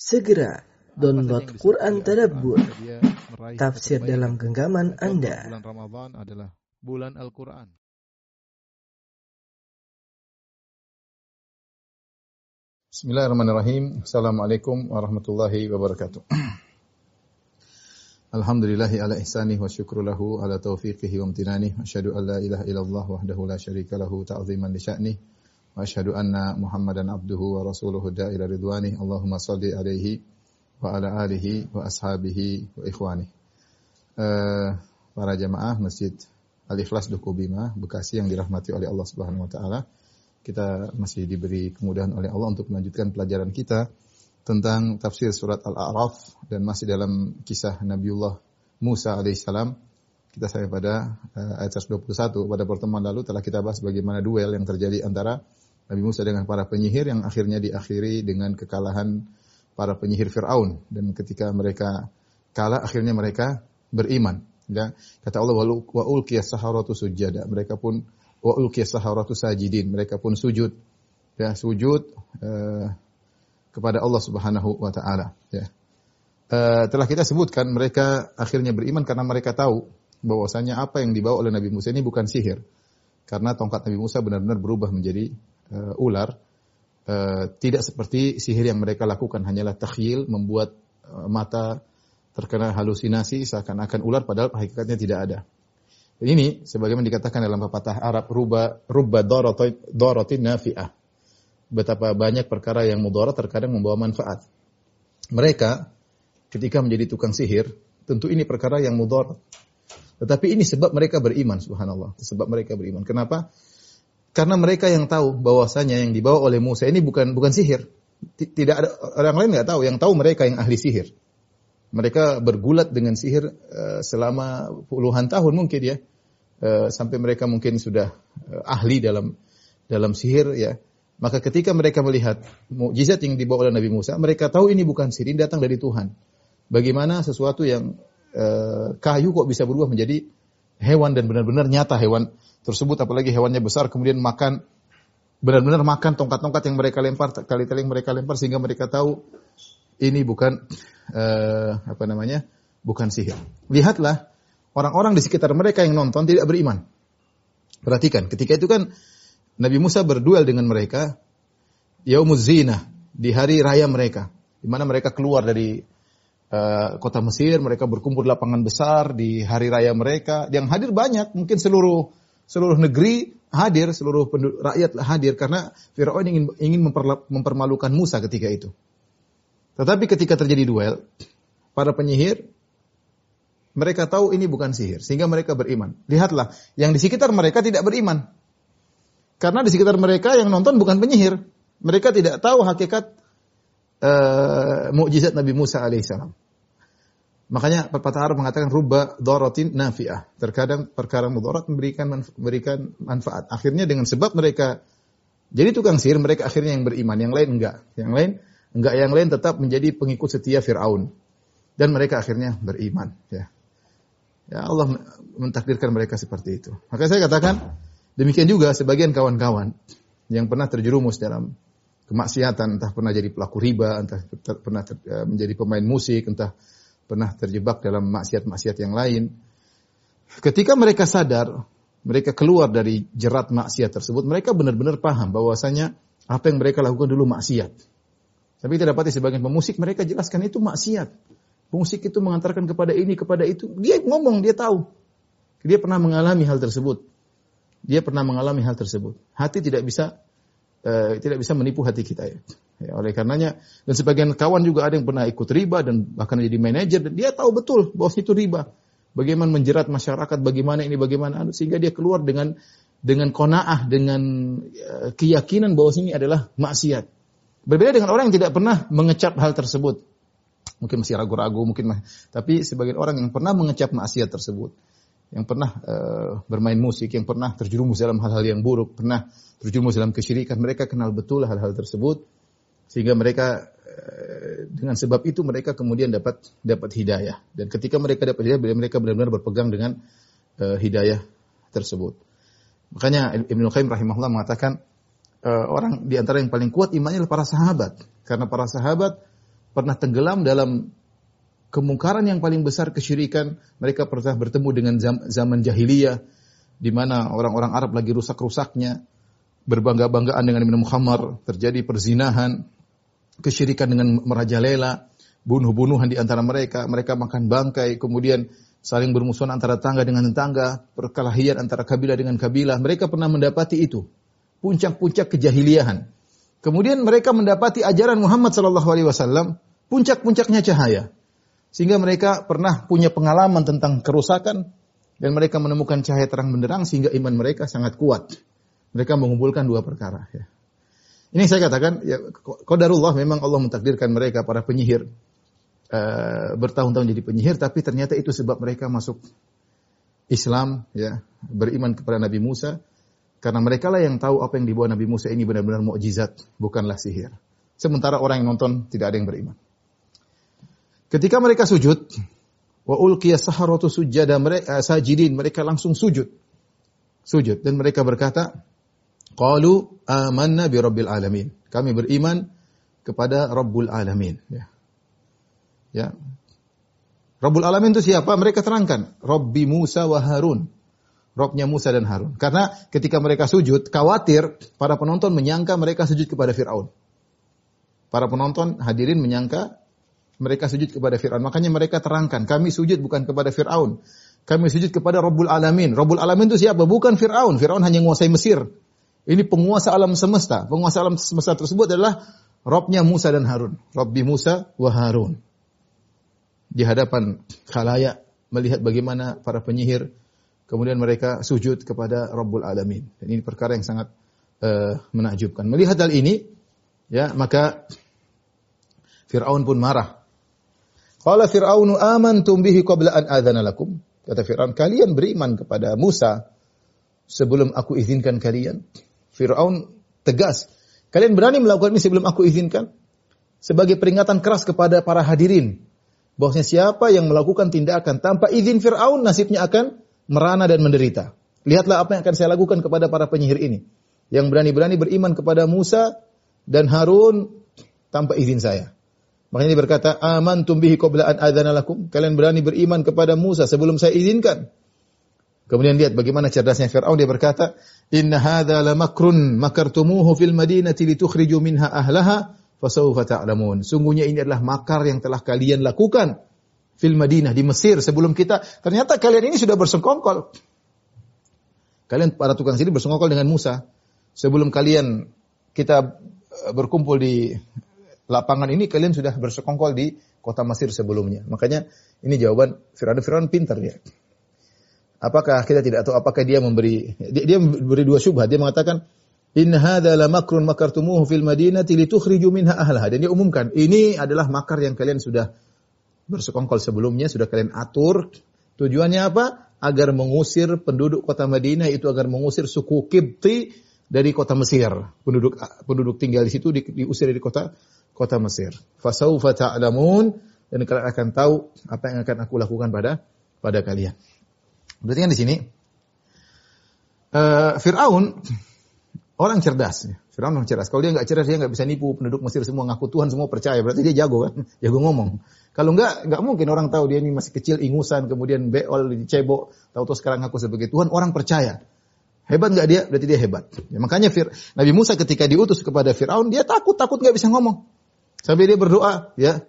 Segera download Quran Tadabbur, tafsir dalam genggaman Anda. Bulan Ramadan adalah bulan Al-Quran. Bismillahirrahmanirrahim. Assalamualaikum warahmatullahi wabarakatuh. Alhamdulillahi ala ihsanih wa syukru lahu ala taufiqihi wa amtinanih. Wa asyhadu an la ilaha illallah wahdahu la syarika lahu ta'ziman li sya'nih. Abduhu wa rasuluhu da'ila ridwanih. Allahumma salli alaihi wa ala alihi wa ashabihi wa ikhwanih. Eh, para jamaah Masjid Al-Ikhlas Duku Bima, Bekasi yang dirahmati oleh Allah Subhanahu wa taala kita masih diberi kemudahan oleh Allah untuk melanjutkan pelajaran kita tentang tafsir surat Al-A'raf dan masih dalam kisah Nabiullah Musa alaihissalam. Kita sampai pada uh, ayat 121. Pada pertemuan lalu telah kita bahas bagaimana duel yang terjadi antara Nabi Musa dengan para penyihir yang akhirnya diakhiri dengan kekalahan para penyihir Firaun dan ketika mereka kalah akhirnya mereka beriman. Ya, kata Allah wa ulqiyas saharatu sujada. Mereka pun wa ulqiyas saharatu sajidin. Mereka pun sujud. Ya, sujud uh, kepada Allah Subhanahu wa taala, ya. Uh, telah kita sebutkan mereka akhirnya beriman karena mereka tahu bahwasanya apa yang dibawa oleh Nabi Musa ini bukan sihir. Karena tongkat Nabi Musa benar-benar berubah menjadi uh, ular. Uh, tidak seperti sihir yang mereka lakukan hanyalah takhyil membuat uh, mata terkena halusinasi seakan-akan ular padahal hakikatnya tidak ada. Ini sebagaimana dikatakan dalam pepatah Arab ruba rubba daratin nafi'ah. Betapa banyak perkara yang mudarat terkadang membawa manfaat. Mereka ketika menjadi tukang sihir, tentu ini perkara yang mudarat. Tetapi ini sebab mereka beriman, subhanallah. Sebab mereka beriman. Kenapa? Karena mereka yang tahu bahwasanya yang dibawa oleh Musa ini bukan bukan sihir. Tidak ada orang lain nggak tahu. Yang tahu mereka yang ahli sihir. Mereka bergulat dengan sihir uh, selama puluhan tahun mungkin ya, uh, sampai mereka mungkin sudah uh, ahli dalam dalam sihir ya. Maka ketika mereka melihat mukjizat yang dibawa oleh Nabi Musa, mereka tahu ini bukan sihir, datang dari Tuhan. Bagaimana sesuatu yang uh, kayu kok bisa berubah menjadi hewan dan benar-benar nyata hewan tersebut, apalagi hewannya besar kemudian makan benar-benar makan tongkat-tongkat yang mereka lempar, kali-kali yang mereka lempar sehingga mereka tahu ini bukan uh, apa namanya? bukan sihir. Lihatlah orang-orang di sekitar mereka yang nonton tidak beriman. Perhatikan, ketika itu kan Nabi Musa berduel dengan mereka yaumuz zina di hari raya mereka, di mana mereka keluar dari uh, kota Mesir, mereka berkumpul di lapangan besar di hari raya mereka. Yang hadir banyak, mungkin seluruh seluruh negeri hadir, seluruh rakyat hadir karena Firaun ingin ingin mempermalukan Musa ketika itu. Tetapi ketika terjadi duel, para penyihir mereka tahu ini bukan sihir, sehingga mereka beriman. Lihatlah, yang di sekitar mereka tidak beriman. Karena di sekitar mereka yang nonton bukan penyihir. Mereka tidak tahu hakikat uh, mukjizat Nabi Musa alaihissalam. Makanya pepatah Arab mengatakan rubba dorotin nafi'ah. Terkadang perkara mudarat memberikan memberikan manfaat. Akhirnya dengan sebab mereka jadi tukang sihir, mereka akhirnya yang beriman, yang lain enggak. Yang lain Enggak yang lain tetap menjadi pengikut setia Fir'aun. Dan mereka akhirnya beriman. Ya. ya Allah mentakdirkan mereka seperti itu. Maka saya katakan, demikian juga sebagian kawan-kawan yang pernah terjerumus dalam kemaksiatan, entah pernah jadi pelaku riba, entah pernah ter, menjadi pemain musik, entah pernah terjebak dalam maksiat-maksiat yang lain. Ketika mereka sadar, mereka keluar dari jerat maksiat tersebut, mereka benar-benar paham bahwasanya apa yang mereka lakukan dulu maksiat. Tapi kita dapati sebagian pemusik mereka jelaskan itu maksiat. Pemusik itu mengantarkan kepada ini, kepada itu. Dia ngomong, dia tahu. Dia pernah mengalami hal tersebut. Dia pernah mengalami hal tersebut. Hati tidak bisa uh, tidak bisa menipu hati kita ya. Ya. Oleh karenanya dan sebagian kawan juga ada yang pernah ikut riba dan bahkan jadi manajer dan dia tahu betul bahwa itu riba. Bagaimana menjerat masyarakat, bagaimana ini, bagaimana anu sehingga dia keluar dengan dengan konaah, dengan uh, keyakinan bahwa ini adalah maksiat. Berbeda dengan orang yang tidak pernah mengecap hal tersebut. Mungkin masih ragu-ragu, mungkin mah. Tapi sebagian orang yang pernah mengecap maksiat tersebut, yang pernah uh, bermain musik, yang pernah terjerumus dalam hal-hal yang buruk, pernah terjerumus dalam kesyirikan, mereka kenal betul hal-hal tersebut, sehingga mereka uh, dengan sebab itu mereka kemudian dapat dapat hidayah. Dan ketika mereka dapat hidayah, mereka benar-benar berpegang dengan uh, hidayah tersebut. Makanya Ibnu Qayyim rahimahullah mengatakan uh, orang di antara yang paling kuat imannya adalah para sahabat. Karena para sahabat pernah tenggelam dalam kemungkaran yang paling besar kesyirikan. Mereka pernah bertemu dengan zaman jahiliyah di mana orang-orang Arab lagi rusak-rusaknya, berbangga-banggaan dengan minum khamar, terjadi perzinahan, kesyirikan dengan merajalela, bunuh-bunuhan di antara mereka, mereka makan bangkai, kemudian saling bermusuhan antara tangga dengan tetangga, perkelahian antara kabilah dengan kabilah. Mereka pernah mendapati itu, puncak-puncak kejahiliahan. Kemudian mereka mendapati ajaran Muhammad sallallahu alaihi wasallam, puncak-puncaknya cahaya. Sehingga mereka pernah punya pengalaman tentang kerusakan dan mereka menemukan cahaya terang benderang sehingga iman mereka sangat kuat. Mereka mengumpulkan dua perkara ya. Ini saya katakan ya qadarullah memang Allah mentakdirkan mereka para penyihir uh, bertahun-tahun jadi penyihir tapi ternyata itu sebab mereka masuk Islam ya, beriman kepada Nabi Musa karena mereka lah yang tahu apa yang dibawa Nabi Musa ini benar-benar mukjizat, bukanlah sihir. Sementara orang yang nonton tidak ada yang beriman. Ketika mereka sujud, wa ulqiya saharatu sujada mereka sajidin, mereka langsung sujud. Sujud dan mereka berkata, Qalu amanna bi rabbil alamin. Kami beriman kepada Rabbul Alamin. Ya. ya. Rabbul Alamin itu siapa? Mereka terangkan. Rabbi Musa wa Harun. Robnya Musa dan Harun. Karena ketika mereka sujud, khawatir para penonton menyangka mereka sujud kepada Fir'aun. Para penonton hadirin menyangka mereka sujud kepada Fir'aun. Makanya mereka terangkan, kami sujud bukan kepada Fir'aun. Kami sujud kepada Rabbul Alamin. Rabbul Alamin itu siapa? Bukan Fir'aun. Fir'aun hanya menguasai Mesir. Ini penguasa alam semesta. Penguasa alam semesta tersebut adalah Robnya Musa dan Harun. Robbi Musa wa Harun. Di hadapan khalayak melihat bagaimana para penyihir kemudian mereka sujud kepada Rabbul Alamin. Dan ini perkara yang sangat uh, menakjubkan. Melihat hal ini, ya maka Fir'aun pun marah. Qala Fir'aunu amantum bihi qabla an adzana lakum. Kata Fir'aun, kalian beriman kepada Musa sebelum aku izinkan kalian. Fir'aun tegas. Kalian berani melakukan ini sebelum aku izinkan? Sebagai peringatan keras kepada para hadirin. Bahwasanya siapa yang melakukan tindakan tanpa izin Fir'aun, nasibnya akan merana dan menderita. Lihatlah apa yang akan saya lakukan kepada para penyihir ini. Yang berani-berani beriman kepada Musa dan Harun tanpa izin saya. Makanya dia berkata, amantum bihi qabla an adzana lakum. Kalian berani beriman kepada Musa sebelum saya izinkan. Kemudian lihat bagaimana cerdasnya Fir'aun dia berkata, "Inna hadza la makrun makartumuhu fil madinati litukhriju minha ahlaha fasawfa ta'lamun." Sungguhnya ini adalah makar yang telah kalian lakukan fil Madinah di Mesir sebelum kita. Ternyata kalian ini sudah bersekongkol. Kalian para tukang sini bersekongkol dengan Musa. Sebelum kalian kita eh, berkumpul di lapangan ini kalian sudah bersekongkol di kota Mesir sebelumnya. Makanya ini jawaban Firaun. Firaun pintar dia. Apakah kita tidak tahu apakah dia memberi dia, dia memberi dua syubhat. Dia mengatakan in hadza la makrun makartumuhu fil madinati litukhriju minha ahlaha. Dan dia umumkan ini adalah makar yang kalian sudah bersekongkol sebelumnya, sudah kalian atur. Tujuannya apa? Agar mengusir penduduk kota Madinah itu agar mengusir suku Kibti dari kota Mesir. Penduduk penduduk tinggal di situ di, diusir dari kota kota Mesir. Fasaufa ta'lamun dan kalian akan tahu apa yang akan aku lakukan pada pada kalian. Berarti kan di sini uh, Fir'aun orang cerdas. Fir'aun orang cerdas. Kalau dia nggak cerdas, dia nggak bisa nipu penduduk Mesir semua ngaku Tuhan semua percaya. Berarti dia jago kan, jago ngomong. Kalau nggak, nggak mungkin orang tahu dia ini masih kecil, ingusan, kemudian beol, dicebok, tahu-tahu sekarang ngaku sebagai Tuhan, orang percaya. Hebat nggak dia? Berarti dia hebat. Ya, makanya Fir, Nabi Musa ketika diutus kepada Fir'aun, dia takut, takut nggak bisa ngomong. Sampai dia berdoa, ya,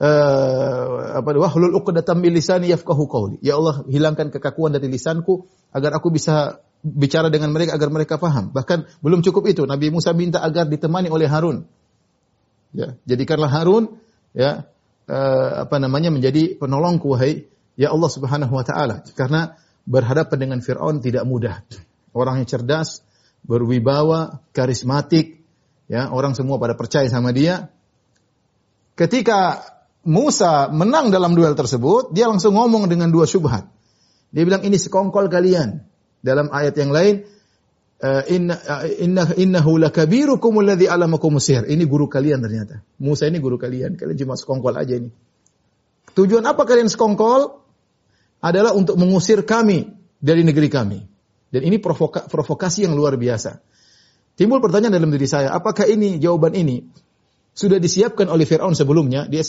uh, apa wahlul uqdatam min lisani yafqahu qawli. Ya Allah, hilangkan kekakuan dari lisanku agar aku bisa bicara dengan mereka agar mereka paham. Bahkan belum cukup itu, Nabi Musa minta agar ditemani oleh Harun. Ya, jadikanlah Harun ya uh, apa namanya menjadi penolongku wahai ya Allah Subhanahu wa taala. Karena berhadapan dengan Firaun tidak mudah. Orang yang cerdas, berwibawa, karismatik, ya, orang semua pada percaya sama dia. Ketika Musa menang dalam duel tersebut, dia langsung ngomong dengan dua syubhat. Dia bilang ini sekongkol kalian. Dalam ayat yang lain, eh, inna eh, inna innahu lakabirukum alamakum. Ini guru kalian ternyata. Musa ini guru kalian. Kalian cuma sekongkol aja ini. Tujuan apa kalian sekongkol? Adalah untuk mengusir kami dari negeri kami. Dan ini provoka, provokasi yang luar biasa. Timbul pertanyaan dalam diri saya, apakah ini jawaban ini Sudah disiapkan oleh Fir'aun sebelumnya, dia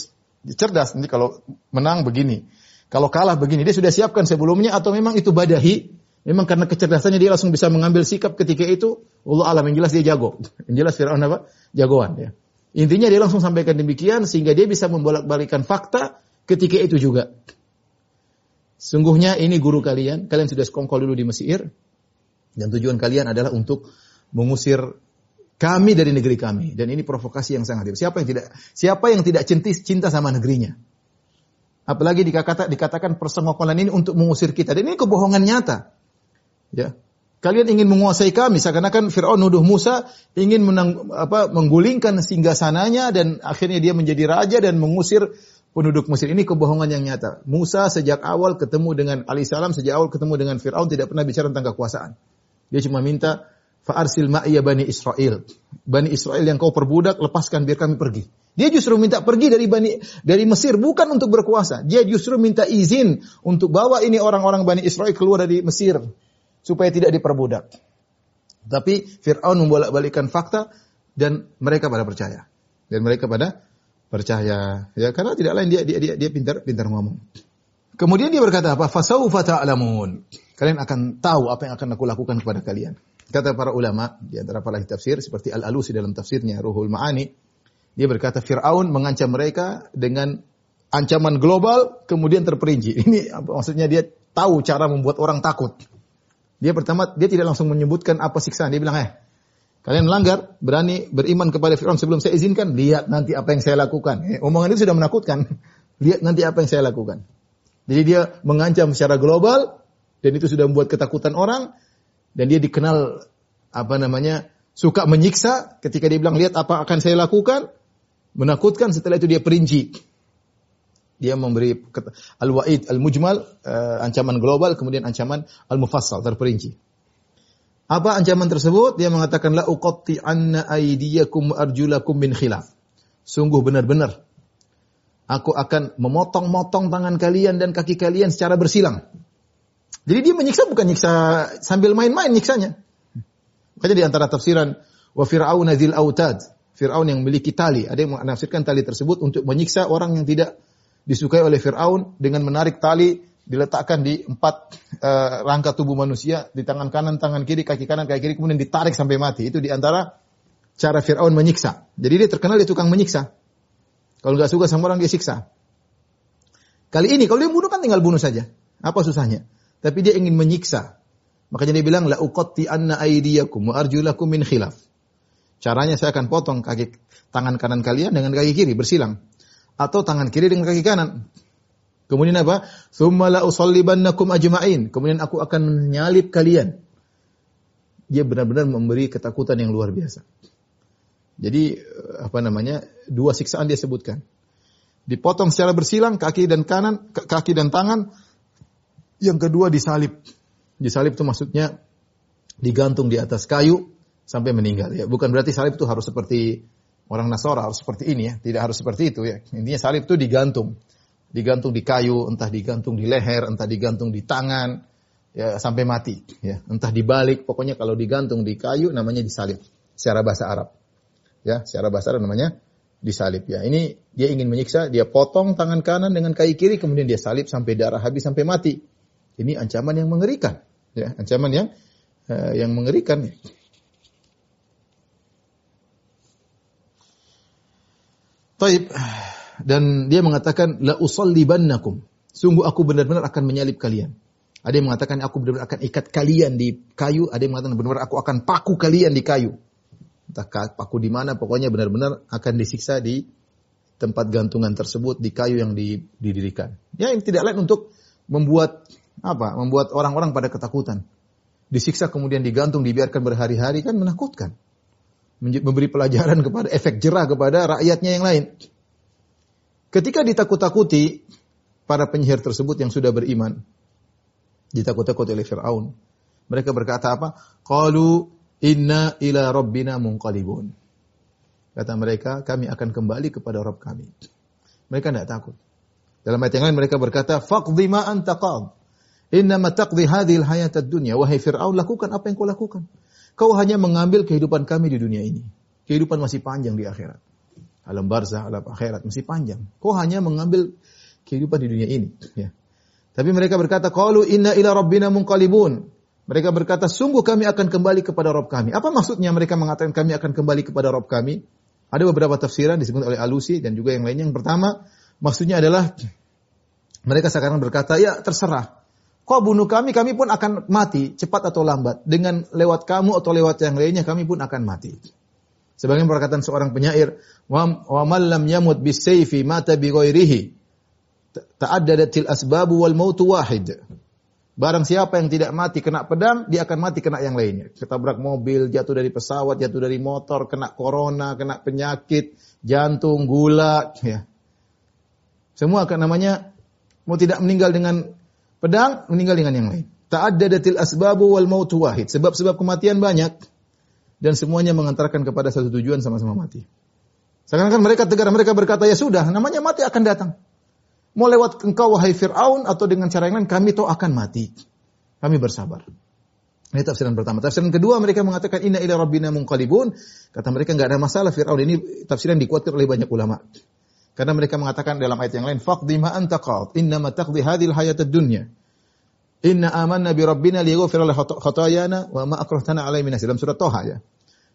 cerdas nanti kalau menang begini. Kalau kalah begini, dia sudah siapkan sebelumnya atau memang itu badahi, memang karena kecerdasannya dia langsung bisa mengambil sikap ketika itu, Allah alam yang jelas dia jago. Yang jelas Fir'aun apa? Jagoan ya. Intinya dia langsung sampaikan demikian sehingga dia bisa membolak-balikan fakta ketika itu juga. Sungguhnya ini guru kalian, kalian sudah sekongkol dulu di Mesir, dan tujuan kalian adalah untuk mengusir kami dari negeri kami dan ini provokasi yang sangat hebat. Siapa yang tidak siapa yang tidak cintis cinta sama negerinya? Apalagi dikata, dikatakan persengkokolan ini untuk mengusir kita dan ini kebohongan nyata. Ya. Kalian ingin menguasai kami seakan-akan Firaun nuduh Musa ingin menang, apa, menggulingkan singgasananya dan akhirnya dia menjadi raja dan mengusir penduduk Mesir. Ini kebohongan yang nyata. Musa sejak awal ketemu dengan alaihissalam, sejak awal ketemu dengan Firaun tidak pernah bicara tentang kekuasaan. Dia cuma minta Fa'arsil ma'iyya Bani Israel. Bani Israel yang kau perbudak, lepaskan biar kami pergi. Dia justru minta pergi dari Bani dari Mesir bukan untuk berkuasa. Dia justru minta izin untuk bawa ini orang-orang Bani Israel keluar dari Mesir supaya tidak diperbudak. Tapi Fir'aun membolak-balikan fakta dan mereka pada percaya. Dan mereka pada percaya. Ya karena tidak lain dia dia dia, dia pintar pintar ngomong. Kemudian dia berkata apa? Fasaufa ta'lamun. Kalian akan tahu apa yang akan aku lakukan kepada kalian. Kata para ulama di antara para tafsir seperti Al-Alusi dalam tafsirnya Ruhul Ma'ani, dia berkata Firaun mengancam mereka dengan ancaman global kemudian terperinci. Ini maksudnya dia tahu cara membuat orang takut. Dia pertama dia tidak langsung menyebutkan apa siksaan. Dia bilang, "Eh, kalian melanggar, berani beriman kepada Firaun sebelum saya izinkan, lihat nanti apa yang saya lakukan." Eh, omongan itu sudah menakutkan. lihat nanti apa yang saya lakukan. Jadi dia mengancam secara global dan itu sudah membuat ketakutan orang dan dia dikenal apa namanya suka menyiksa ketika dia bilang lihat apa akan saya lakukan. Menakutkan setelah itu dia perinci. Dia memberi al-wa'id al-mujmal uh, ancaman global kemudian ancaman al-mufassal terperinci. Apa ancaman tersebut? Dia mengatakan la uqatti anna aydiyakum arjulakum min khilaf. Sungguh benar-benar aku akan memotong-motong tangan kalian dan kaki kalian secara bersilang jadi dia menyiksa bukan nyiksa sambil main-main nyiksanya. Makanya di antara tafsiran wa fir'aun dzil autad, Firaun yang memiliki tali, ada yang menafsirkan tali tersebut untuk menyiksa orang yang tidak disukai oleh Firaun dengan menarik tali diletakkan di empat uh, rangka tubuh manusia di tangan kanan, tangan kiri, kaki kanan, kaki kiri kemudian ditarik sampai mati. Itu di antara cara Firaun menyiksa. Jadi dia terkenal dia tukang menyiksa. Kalau nggak suka sama orang dia siksa. Kali ini kalau dia bunuh kan tinggal bunuh saja. Apa susahnya? Tapi dia ingin menyiksa. Makanya dia bilang la uqatti anna aydiyakum wa arjulakum min khilaf. Caranya saya akan potong kaki tangan kanan kalian dengan kaki kiri bersilang atau tangan kiri dengan kaki kanan. Kemudian apa? Tsumma la usallibannakum ajma'in. Kemudian aku akan menyalib kalian. Dia benar-benar memberi ketakutan yang luar biasa. Jadi apa namanya? Dua siksaan dia sebutkan. Dipotong secara bersilang kaki dan kanan, kaki dan tangan yang kedua disalib. Disalib itu maksudnya digantung di atas kayu sampai meninggal ya. Bukan berarti salib itu harus seperti orang Nasara harus seperti ini ya. Tidak harus seperti itu ya. Intinya salib itu digantung. Digantung di kayu, entah digantung di leher, entah digantung di tangan ya sampai mati ya. Entah dibalik, pokoknya kalau digantung di kayu namanya disalib secara bahasa Arab. Ya, secara bahasa Arab namanya disalib ya. Ini dia ingin menyiksa, dia potong tangan kanan dengan kaki kiri kemudian dia salib sampai darah habis sampai mati. Ini ancaman yang mengerikan, ya, ancaman yang uh, yang mengerikan. Taib dan dia mengatakan la usallibannakum. Sungguh aku benar-benar akan menyalib kalian. Ada yang mengatakan aku benar-benar akan ikat kalian di kayu, ada yang mengatakan benar-benar aku akan paku kalian di kayu. Entah paku di mana, pokoknya benar-benar akan disiksa di tempat gantungan tersebut di kayu yang didirikan. Ya, yang tidak lain untuk membuat apa? Membuat orang-orang pada ketakutan. Disiksa kemudian digantung, dibiarkan berhari-hari kan menakutkan. Memberi pelajaran kepada efek jerah kepada rakyatnya yang lain. Ketika ditakut-takuti para penyihir tersebut yang sudah beriman, ditakut-takuti oleh Fir'aun. Mereka berkata apa? Qalu inna ila rabbina munqalibun. Kata mereka, kami akan kembali kepada Rabb kami. Mereka tidak takut. Dalam ayat yang lain mereka berkata, faqdi ma Innama taqdi hadhil hayatad dunya. Wahai Fir'aun, lakukan apa yang kau lakukan. Kau hanya mengambil kehidupan kami di dunia ini. Kehidupan masih panjang di akhirat. alam barzah, alam akhirat masih panjang. Kau hanya mengambil kehidupan di dunia ini, ya. Tapi mereka berkata, "Qalu inna ila rabbina munqalibun." Mereka berkata, sungguh kami akan kembali kepada Rob kami. Apa maksudnya mereka mengatakan kami akan kembali kepada Rob kami? Ada beberapa tafsiran disebut oleh Alusi dan juga yang lainnya. Yang pertama, maksudnya adalah mereka sekarang berkata, ya terserah. Kau bunuh kami, kami pun akan mati, cepat atau lambat. Dengan lewat kamu atau lewat yang lainnya, kami pun akan mati. Sebagian perkataan seorang penyair, wa man lam yamut bisayfi mata bi ghairihi. Ta'addadatil asbabu wal mautu wahid. Barang siapa yang tidak mati kena pedang, dia akan mati kena yang lainnya. Ketabrak mobil, jatuh dari pesawat, jatuh dari motor, kena corona, kena penyakit, jantung, gula, ya. Semua akan namanya mau tidak meninggal dengan pedang, meninggal dengan yang lain. Ta'addadatil asbabu wal mautu wahid. Sebab-sebab kematian banyak dan semuanya mengantarkan kepada satu tujuan sama-sama mati. Sekarang kan mereka tegar, mereka berkata ya sudah, namanya mati akan datang. Mau lewat engkau wahai Fir'aun atau dengan cara yang lain kami toh akan mati. Kami bersabar. Ini tafsiran pertama. Tafsiran kedua mereka mengatakan inna ila rabbina munqalibun. Kata mereka enggak ada masalah Fir'aun. Ini tafsiran dikuatkan oleh banyak ulama. Karena mereka mengatakan dalam ayat yang lain, faqdi ma anta qad, inna ma taqdi hadhil hayatad dunya. Inna amanna bi rabbina liyaghfir lana khatayana wa ma akrahtana alaihi min dalam surat Toha ya.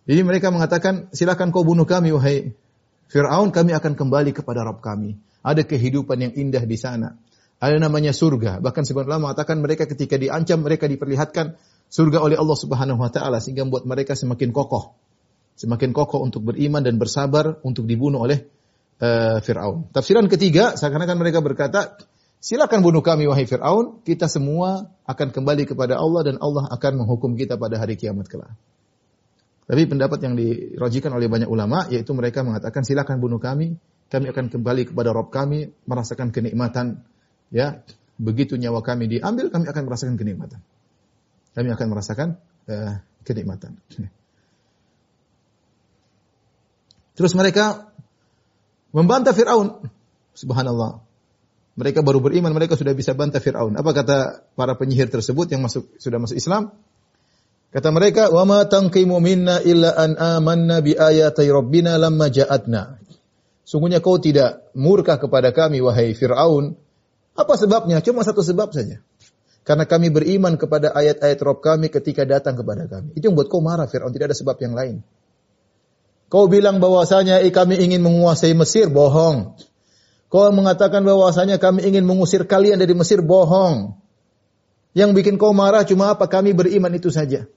Jadi mereka mengatakan, silakan kau bunuh kami wahai Fir'aun, kami akan kembali kepada Rabb kami. Ada kehidupan yang indah di sana. Ada namanya surga. Bahkan ulama mengatakan mereka ketika diancam mereka diperlihatkan surga oleh Allah Subhanahu wa taala sehingga membuat mereka semakin kokoh. Semakin kokoh untuk beriman dan bersabar untuk dibunuh oleh uh, Firaun. Tafsiran ketiga seakan-akan mereka berkata, silakan bunuh kami wahai Firaun, kita semua akan kembali kepada Allah dan Allah akan menghukum kita pada hari kiamat kelak. Tapi pendapat yang dirajikan oleh banyak ulama yaitu mereka mengatakan silakan bunuh kami, kami akan kembali kepada Rob kami, merasakan kenikmatan. Ya, begitu nyawa kami diambil, kami akan merasakan kenikmatan. Kami akan merasakan uh, kenikmatan. Terus mereka membantah Fir'aun. Subhanallah. Mereka baru beriman, mereka sudah bisa bantah Fir'aun. Apa kata para penyihir tersebut yang masuk sudah masuk Islam? Kata mereka, "Wa ma tanqimu minna illa an amanna bi ayati rabbina lamma ja'atna." Sungguhnya kau tidak murka kepada kami, wahai Fir'aun. Apa sebabnya? Cuma satu sebab saja. Karena kami beriman kepada ayat-ayat Rob kami ketika datang kepada kami. Itu yang buat kau marah, Fir'aun. Tidak ada sebab yang lain. Kau bilang bahwasanya eh, kami ingin menguasai Mesir, bohong. Kau mengatakan bahwasanya kami ingin mengusir kalian dari Mesir, bohong. Yang bikin kau marah cuma apa? Kami beriman itu saja.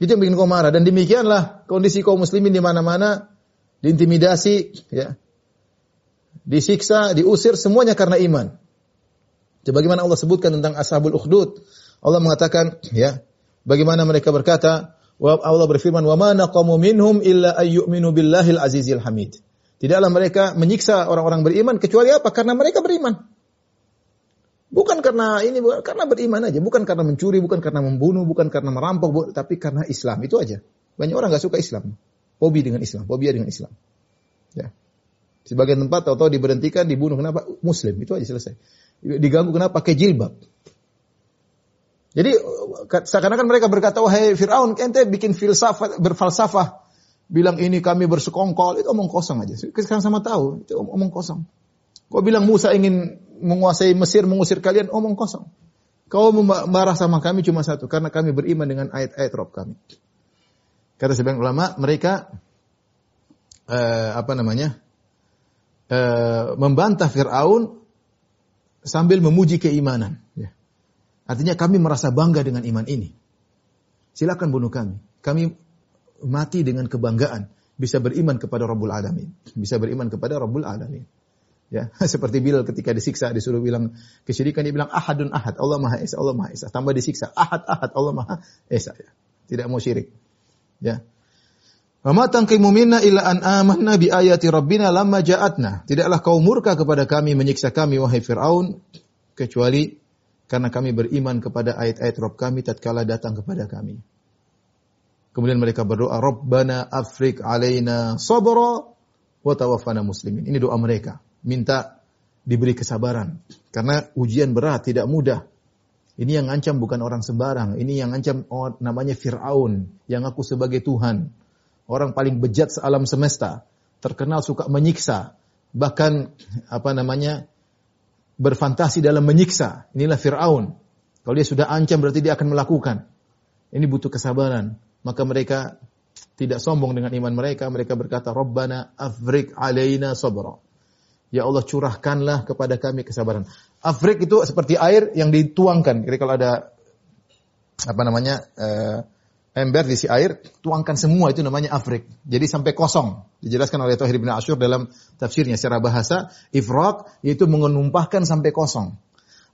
Itu yang bikin kau marah. Dan demikianlah kondisi kaum muslimin di mana-mana diintimidasi, ya, disiksa, diusir semuanya karena iman. Sebagaimana Allah sebutkan tentang ashabul ukhdud, Allah mengatakan, ya, bagaimana mereka berkata, Allah berfirman, "Wa ma naqamu minhum illa ayyuminu billahil azizil hamid." Tidaklah mereka menyiksa orang-orang beriman kecuali apa? Karena mereka beriman. Bukan karena ini, karena beriman aja. Bukan karena mencuri, bukan karena membunuh, bukan karena merampok, tapi karena Islam. Itu aja. Banyak orang nggak suka Islam. Hobi dengan Islam, fobia dengan Islam. Ya. Sebagian tempat tahu-tahu diberhentikan, dibunuh kenapa? Muslim, itu aja selesai. Diganggu kenapa? Pakai jilbab. Jadi seakan-akan mereka berkata, wahai Fir'aun, ente bikin filsafat, berfalsafah. Bilang ini kami bersekongkol, itu omong kosong aja. Sekarang sama tahu, itu omong kosong. Kau bilang Musa ingin menguasai Mesir, mengusir kalian, omong kosong. Kau marah sama kami cuma satu, karena kami beriman dengan ayat-ayat Rob kami. Kata sebagian ulama, mereka uh, apa namanya? Uh, membantah Firaun sambil memuji keimanan. Ya. Artinya kami merasa bangga dengan iman ini. Silakan bunuh kami. Kami mati dengan kebanggaan bisa beriman kepada Rabbul Alamin, bisa beriman kepada Rabbul Alamin. Ya, seperti Bilal ketika disiksa disuruh bilang kesyirikan dia bilang ahadun ahad, Allah Maha Esa, Allah Maha Esa. Tambah disiksa, ahad ahad, Allah Maha Esa. Ya. Tidak mau syirik. Ya. Wa ma tanqimu minna illa an amanna bi ayati rabbina lamma ja'atna. Tidaklah kau murka kepada kami menyiksa kami wahai Firaun kecuali karena kami beriman kepada ayat-ayat Rabb kami tatkala datang kepada kami. Kemudian mereka berdoa, Rabbana afrik alaina sabra wa tawaffana muslimin. Ini doa mereka. Minta diberi kesabaran. Karena ujian berat, tidak mudah. Ini yang ngancam bukan orang sembarang. Ini yang ngancam oh, namanya Fir'aun. Yang aku sebagai Tuhan. Orang paling bejat sealam semesta. terkenal suka menyiksa, bahkan apa namanya berfantasi dalam menyiksa. Inilah Fir'aun. Kalau dia sudah ancam berarti dia akan melakukan. Ini butuh kesabaran. Maka mereka tidak sombong dengan iman mereka. Mereka berkata, Rabbana afrik alaina sabra. Ya Allah curahkanlah kepada kami kesabaran. Afrik itu seperti air yang dituangkan. Jadi kalau ada apa namanya uh, ember diisi air, tuangkan semua itu namanya afrik. Jadi sampai kosong. Dijelaskan oleh Tuhir bin Ashur dalam tafsirnya secara bahasa, ifrak yaitu menumpahkan sampai kosong.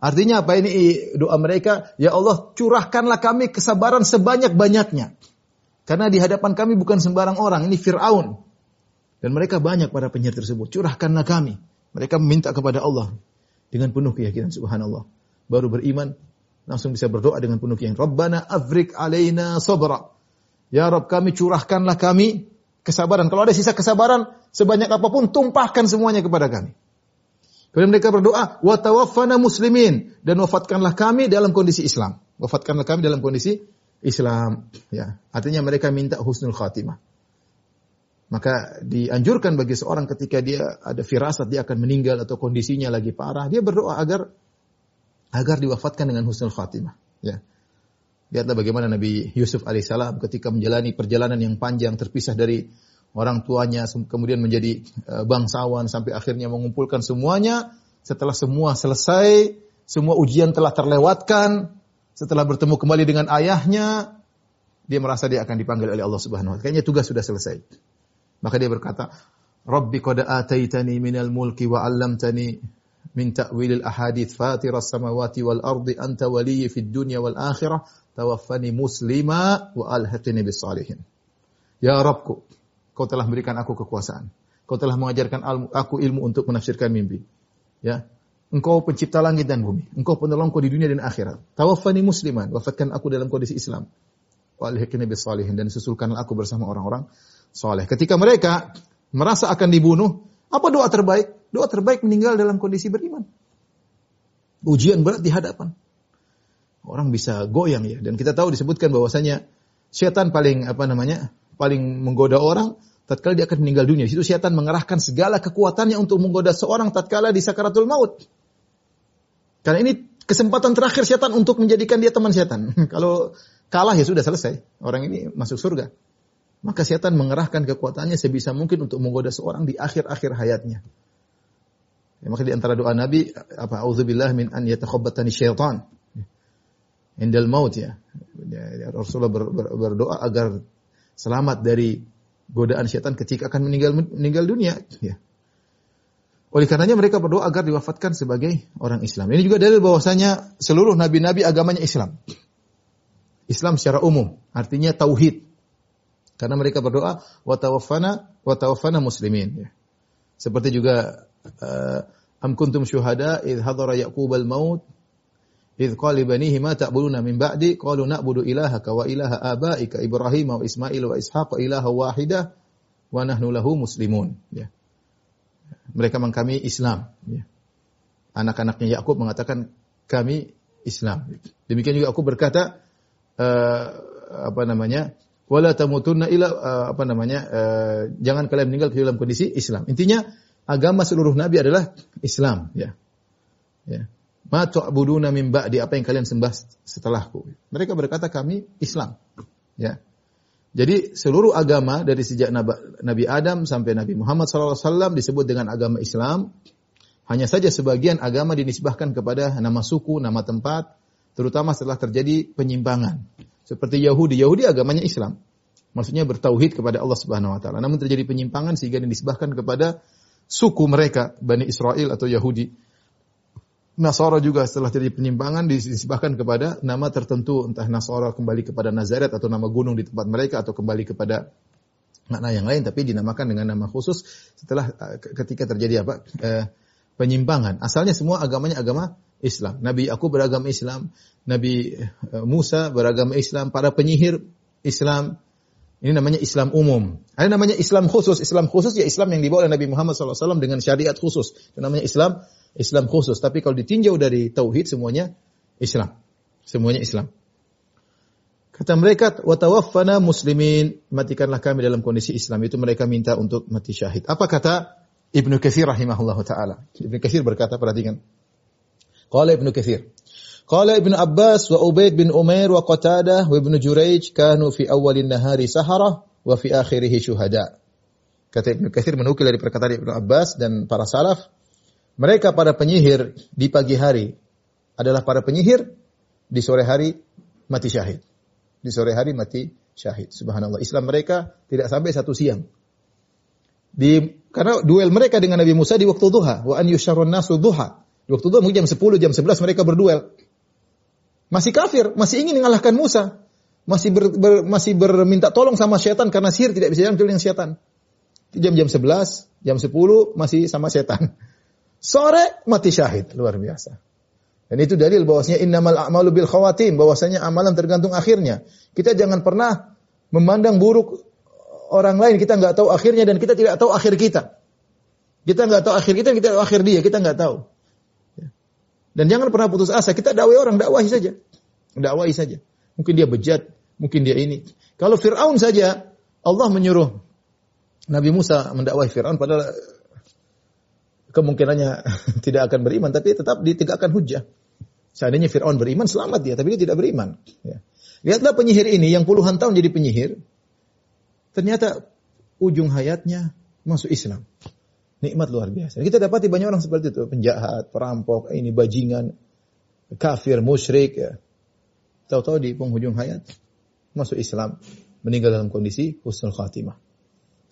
Artinya apa ini doa mereka? Ya Allah curahkanlah kami kesabaran sebanyak-banyaknya. Karena di hadapan kami bukan sembarang orang, ini Fir'aun. Dan mereka banyak para penyihir tersebut. Curahkanlah kami. Mereka meminta kepada Allah dengan penuh keyakinan subhanallah. Baru beriman langsung bisa berdoa dengan penuh keyakinan. Rabbana afrik alaina sabra. Ya Rabb kami curahkanlah kami kesabaran. Kalau ada sisa kesabaran sebanyak apa pun tumpahkan semuanya kepada kami. Kemudian mereka berdoa, wa tawaffana muslimin dan wafatkanlah kami dalam kondisi Islam. Wafatkanlah kami dalam kondisi Islam. Ya, artinya mereka minta husnul khatimah. Maka dianjurkan bagi seorang ketika dia ada firasat dia akan meninggal atau kondisinya lagi parah, dia berdoa agar agar diwafatkan dengan husnul khatimah. Ya. Lihatlah bagaimana Nabi Yusuf alaihissalam ketika menjalani perjalanan yang panjang terpisah dari orang tuanya, kemudian menjadi eh, bangsawan sampai akhirnya mengumpulkan semuanya. Setelah semua selesai, semua ujian telah terlewatkan, setelah bertemu kembali dengan ayahnya, dia merasa dia akan dipanggil oleh Allah Subhanahu wa taala. Kayaknya tugas sudah selesai. Maka dia berkata, Rabbi qad ataitani minal mulki wa 'allamtani min ta'wilil ahadith fatiras samawati wal ardi anta waliyyi fid dunya wal akhirah tawaffani muslima wa alhaqini bis salihin. Ya Rabbku, kau telah memberikan aku kekuasaan. Kau telah mengajarkan aku ilmu untuk menafsirkan mimpi. Ya. Engkau pencipta langit dan bumi. Engkau penolongku di dunia dan akhirat. Tawaffani musliman. Wafatkan aku dalam kondisi Islam. Wa alhiqni bis salihin. Dan susulkanlah aku bersama orang-orang soleh. Ketika mereka merasa akan dibunuh, apa doa terbaik? Doa terbaik meninggal dalam kondisi beriman. Ujian berat di hadapan. Orang bisa goyang ya. Dan kita tahu disebutkan bahwasanya setan paling apa namanya paling menggoda orang tatkala dia akan meninggal dunia. Itu setan mengerahkan segala kekuatannya untuk menggoda seorang tatkala di sakaratul maut. Karena ini kesempatan terakhir setan untuk menjadikan dia teman setan. Kalau kalah ya sudah selesai. Orang ini masuk surga maka setan mengerahkan kekuatannya sebisa mungkin untuk menggoda seorang di akhir-akhir hayatnya. Ya, maka di antara doa Nabi apa auzubillah min an yatakhabbatani syaitan. Indal maut ya. ya Rasulullah ber, ber, berdoa agar selamat dari godaan setan ketika akan meninggal meninggal dunia ya. Oleh karenanya mereka berdoa agar diwafatkan sebagai orang Islam. Ini juga dalil bahwasanya seluruh nabi-nabi agamanya Islam. Islam secara umum, artinya tauhid. Karena mereka berdoa wa tawaffana wa muslimin ya. Seperti juga uh, am kuntum syuhada id hadara yaqub al maut id qala banihi ma ta'buduna min ba'di qalu na'budu ilahaka wa ilaha abaika ibrahim wa ismail wa ishaq ilaha wahida wa nahnu lahu muslimun ya. Mereka mengkami Islam ya. Anak-anaknya Yakub mengatakan kami Islam. Demikian juga aku berkata uh, apa namanya? wala tamutunna ila uh, apa namanya uh, jangan kalian meninggal ke dalam kondisi Islam. Intinya agama seluruh nabi adalah Islam ya. Ya. Ma tu'buduna min ba'di apa yang kalian sembah setelahku. Mereka berkata kami Islam. Ya. Jadi seluruh agama dari sejak Nabi Adam sampai Nabi Muhammad SAW disebut dengan agama Islam. Hanya saja sebagian agama dinisbahkan kepada nama suku, nama tempat, terutama setelah terjadi penyimpangan. Seperti Yahudi, Yahudi agamanya Islam. Maksudnya bertauhid kepada Allah Subhanahu wa taala. Namun terjadi penyimpangan sehingga dinisbahkan kepada suku mereka, Bani Israel atau Yahudi. Nasara juga setelah terjadi penyimpangan dinisbahkan kepada nama tertentu, entah Nasara kembali kepada Nazaret atau nama gunung di tempat mereka atau kembali kepada makna yang lain tapi dinamakan dengan nama khusus setelah eh, ketika terjadi apa? Eh, penyimpangan. Asalnya semua agamanya agama Islam. Nabi aku beragama Islam, Nabi eh, Musa beragama Islam, para penyihir Islam. Ini namanya Islam umum. Ada namanya Islam khusus. Islam khusus ya Islam yang dibawa oleh Nabi Muhammad SAW dengan syariat khusus. Itu namanya Islam Islam khusus. Tapi kalau ditinjau dari tauhid semuanya Islam. Semuanya Islam. Kata mereka, "Watawaffana muslimin." Matikanlah kami dalam kondisi Islam. Itu mereka minta untuk mati syahid. Apa kata Ibnu Katsir rahimahullahu taala? Ibnu Katsir berkata, perhatikan. Qala Ibnu Katsir, Qala Ibnu Abbas wa Ubaid bin Umair wa Qatadah wa Ibnu Jurayj kanu fi awalin nahari sahara wa fi akhirih syuhada. Kata Ibnu Katsir menukil dari perkataan Ibnu Abbas dan para salaf, mereka para penyihir di pagi hari adalah para penyihir, di sore hari mati syahid di sore hari mati syahid. Subhanallah. Islam mereka tidak sampai satu siang. Di karena duel mereka dengan Nabi Musa di waktu duha, wa an yusyarun nasu duha. Di waktu duha mungkin jam 10, jam 11 mereka berduel. Masih kafir, masih ingin mengalahkan Musa. Masih ber, ber, masih berminta tolong sama syaitan karena sihir tidak bisa jalan dengan syaitan. Jam-jam 11, jam 10 masih sama syaitan. Sore mati syahid, luar biasa. Dan itu dalil bahwasanya innamal a'malu bil khawatim, bahwasanya amalan tergantung akhirnya. Kita jangan pernah memandang buruk orang lain, kita nggak tahu akhirnya dan kita tidak tahu akhir kita. Kita nggak tahu akhir kita, kita tahu akhir dia, kita nggak tahu. Dan jangan pernah putus asa, kita dakwai orang, dakwahi saja. Dakwahi saja. Mungkin dia bejat, mungkin dia ini. Kalau Fir'aun saja, Allah menyuruh Nabi Musa mendakwahi Fir'aun padahal kemungkinannya tidak akan beriman, tapi tetap ditegakkan hujah. Seandainya Fir'aun beriman, selamat dia, tapi dia tidak beriman. Ya. Lihatlah penyihir ini yang puluhan tahun jadi penyihir, ternyata ujung hayatnya masuk Islam. Nikmat luar biasa. Kita dapati banyak orang seperti itu, penjahat, perampok, ini bajingan, kafir, musyrik. Ya. Tahu-tahu di penghujung hayat masuk Islam, meninggal dalam kondisi husnul khatimah.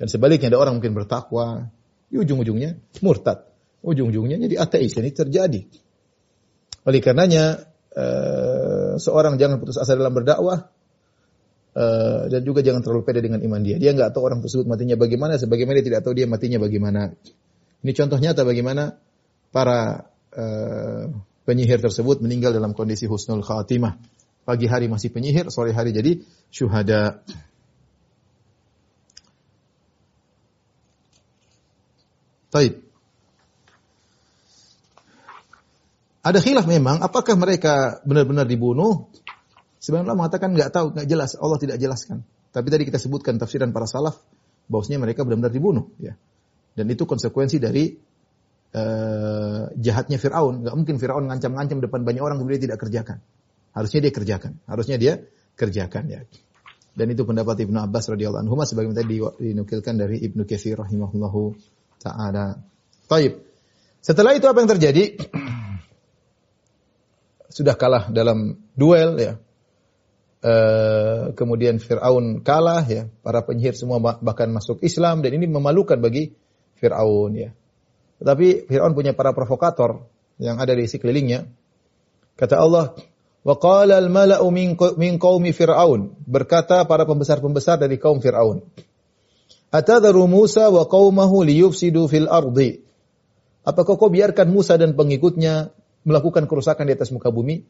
Dan sebaliknya ada orang mungkin bertakwa, di ujung-ujungnya murtad ujung-ujungnya jadi ateis. Ini terjadi. Oleh karenanya uh, seorang jangan putus asa dalam berdakwah uh, dan juga jangan terlalu pede dengan iman dia. Dia nggak tahu orang tersebut matinya bagaimana, sebagaimana dia tidak tahu dia matinya bagaimana. Ini contoh nyata bagaimana para uh, penyihir tersebut meninggal dalam kondisi husnul khatimah. Pagi hari masih penyihir, sore hari jadi syuhada. Taib. Ada khilaf memang, apakah mereka benar-benar dibunuh? Sebenarnya mengatakan nggak tahu, nggak jelas. Allah tidak jelaskan. Tapi tadi kita sebutkan tafsiran para salaf, bahwasanya mereka benar-benar dibunuh. Ya. Dan itu konsekuensi dari uh, jahatnya Fir'aun. Nggak mungkin Fir'aun ngancam-ngancam depan banyak orang kemudian tidak kerjakan. Harusnya dia kerjakan. Harusnya dia kerjakan ya. Dan itu pendapat Ibnu Abbas radhiyallahu anhu sebagaimana tadi dinukilkan dari Ibnu Katsir rahimahullahu taala. Taib. Setelah itu apa yang terjadi? sudah kalah dalam duel ya. E, kemudian Fir'aun kalah ya, para penyihir semua bahkan masuk Islam dan ini memalukan bagi Fir'aun ya. Tetapi Fir'aun punya para provokator yang ada di sekelilingnya. Kata Allah, Wa qala al-mala'u min qaumi Fir'aun. Berkata para pembesar-pembesar dari kaum Fir'aun. Atadharu Musa wa qaumahu liyufsidu fil ardi. Apakah kau biarkan Musa dan pengikutnya melakukan kerusakan di atas muka bumi.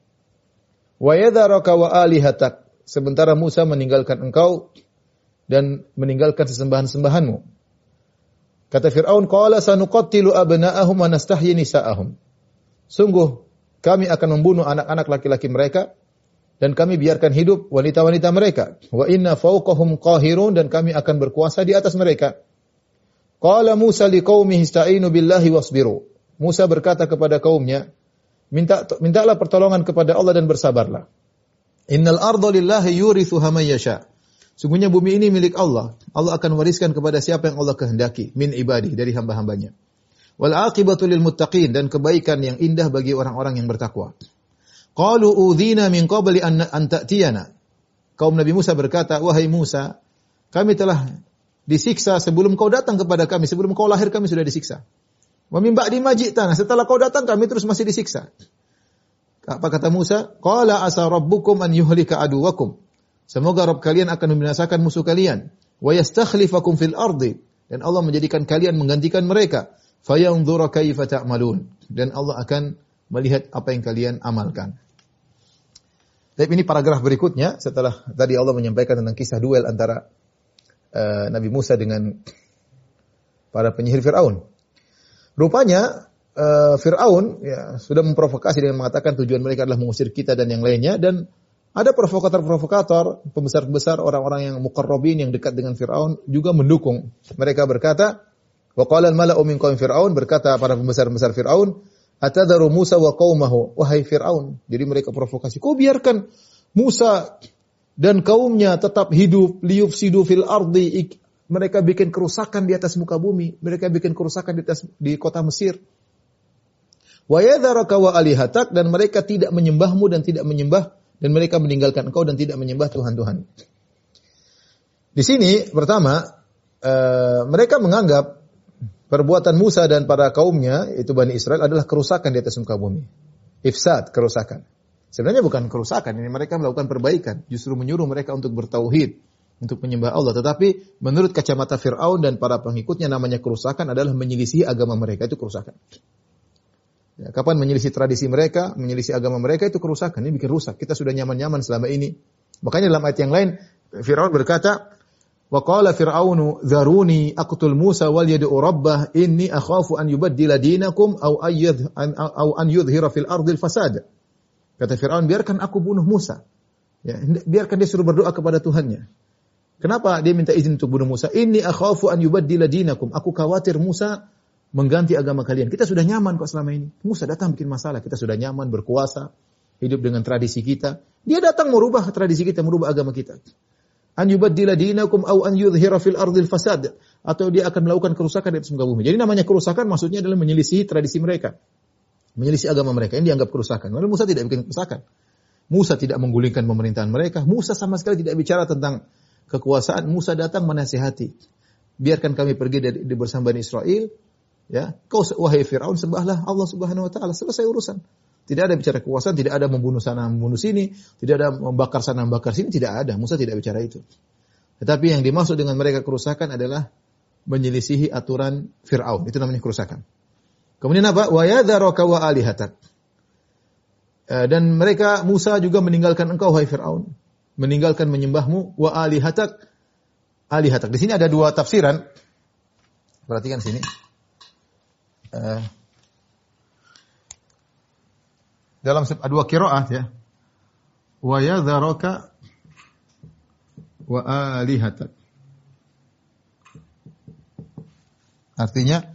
Wa yadharaka wa alihatak. Sementara Musa meninggalkan engkau dan meninggalkan sesembahan-sembahanmu. Kata Fir'aun, Qala sanuqattilu abna'ahum wa nastahyi nisa'ahum. Sungguh, kami akan membunuh anak-anak laki-laki mereka dan kami biarkan hidup wanita-wanita mereka. Wa inna fawqahum qahirun dan kami akan berkuasa di atas mereka. Qala Musa liqaumihi ista'inu billahi wasbiru. Musa berkata kepada kaumnya, Minta mintalah pertolongan kepada Allah dan bersabarlah. Innal arda lillahi yurithuha yasha. Sungguhnya bumi ini milik Allah. Allah akan wariskan kepada siapa yang Allah kehendaki min ibadi dari hamba-hambanya. Wal aqibatu lil muttaqin dan kebaikan yang indah bagi orang-orang yang bertakwa. Qalu udzina min qabli an, an ta'tiyana. Kaum Nabi Musa berkata, "Wahai Musa, kami telah disiksa sebelum kau datang kepada kami, sebelum kau lahir kami sudah disiksa." Wa min ba'di ma Setelah kau datang kami terus masih disiksa. Apa kata Musa? Qala asa rabbukum an yuhlika aduwakum. Semoga Rabb kalian akan membinasakan musuh kalian. Wa yastakhlifakum fil ardi. Dan Allah menjadikan kalian menggantikan mereka. Fayanzura kaifa ta'malun. Dan Allah akan melihat apa yang kalian amalkan. Tapi ini paragraf berikutnya setelah tadi Allah menyampaikan tentang kisah duel antara uh, Nabi Musa dengan para penyihir Firaun. Rupanya uh, Fir'aun ya, sudah memprovokasi dengan mengatakan tujuan mereka adalah mengusir kita dan yang lainnya dan Ada provokator-provokator, pembesar-pembesar orang-orang yang mukarrabin yang dekat dengan Firaun juga mendukung. Mereka berkata, wa qala al-mala'u min Firaun berkata para pembesar-pembesar Firaun, atadharu Musa wa qaumahu wahai Firaun. Jadi mereka provokasi, kau biarkan Musa dan kaumnya tetap hidup liyufsidu fil ardi mereka bikin kerusakan di atas muka bumi, mereka bikin kerusakan di atas di kota Mesir. Wa alihatak dan mereka tidak menyembahmu dan tidak menyembah dan mereka meninggalkan engkau dan tidak menyembah Tuhan-Tuhan. Di sini pertama uh, mereka menganggap perbuatan Musa dan para kaumnya itu Bani Israel adalah kerusakan di atas muka bumi. Ifsad, kerusakan. Sebenarnya bukan kerusakan, ini mereka melakukan perbaikan, justru menyuruh mereka untuk bertauhid, untuk menyembah Allah. Tetapi menurut kacamata Fir'aun dan para pengikutnya namanya kerusakan adalah menyelisih agama mereka, itu kerusakan. Ya, kapan menyelisih tradisi mereka, menyelisih agama mereka itu kerusakan. Ini bikin rusak. Kita sudah nyaman-nyaman selama ini. Makanya dalam ayat yang lain Firaun berkata, "Wa qala Fir'aunu dzaruni aqtul Musa wal yad'u rabbah inni akhafu an yubaddila dinakum aw ayyadh an aw an yudhhira fil ardil fasad." Kata Firaun, "Biarkan aku bunuh Musa." Ya, biarkan dia suruh berdoa kepada Tuhannya. Kenapa dia minta izin untuk bunuh Musa? Ini akhafu an yubaddila dinakum. Aku khawatir Musa mengganti agama kalian. Kita sudah nyaman kok selama ini. Musa datang bikin masalah. Kita sudah nyaman, berkuasa, hidup dengan tradisi kita. Dia datang merubah tradisi kita, merubah agama kita. An yubaddila dinakum au an yudhhira fil ardil fasad. Atau dia akan melakukan kerusakan di atas muka bumi. Jadi namanya kerusakan maksudnya adalah menyelisih tradisi mereka. Menyelisih agama mereka. Ini dianggap kerusakan. Lalu Musa tidak bikin kerusakan. Musa tidak menggulingkan pemerintahan mereka. Musa sama sekali tidak bicara tentang kekuasaan. Musa datang menasihati. Biarkan kami pergi dari, bersama Bani Israel Ya, kau wahai Firaun sembahlah Allah Subhanahu wa taala, selesai urusan. Tidak ada bicara kekuasaan, tidak ada membunuh sana membunuh sini, tidak ada membakar sana membakar sini, tidak ada. Musa tidak bicara itu. Tetapi yang dimaksud dengan mereka kerusakan adalah menyelisihi aturan Firaun. Itu namanya kerusakan. Kemudian apa? Wa yadharaka wa alihatak. Eh, dan mereka Musa juga meninggalkan engkau wahai Firaun, meninggalkan menyembahmu wa alihatak alihatak. Di sini ada dua tafsiran. Perhatikan sini uh, dalam dua kiroah ya. Wa yadharaka wa alihatak. Artinya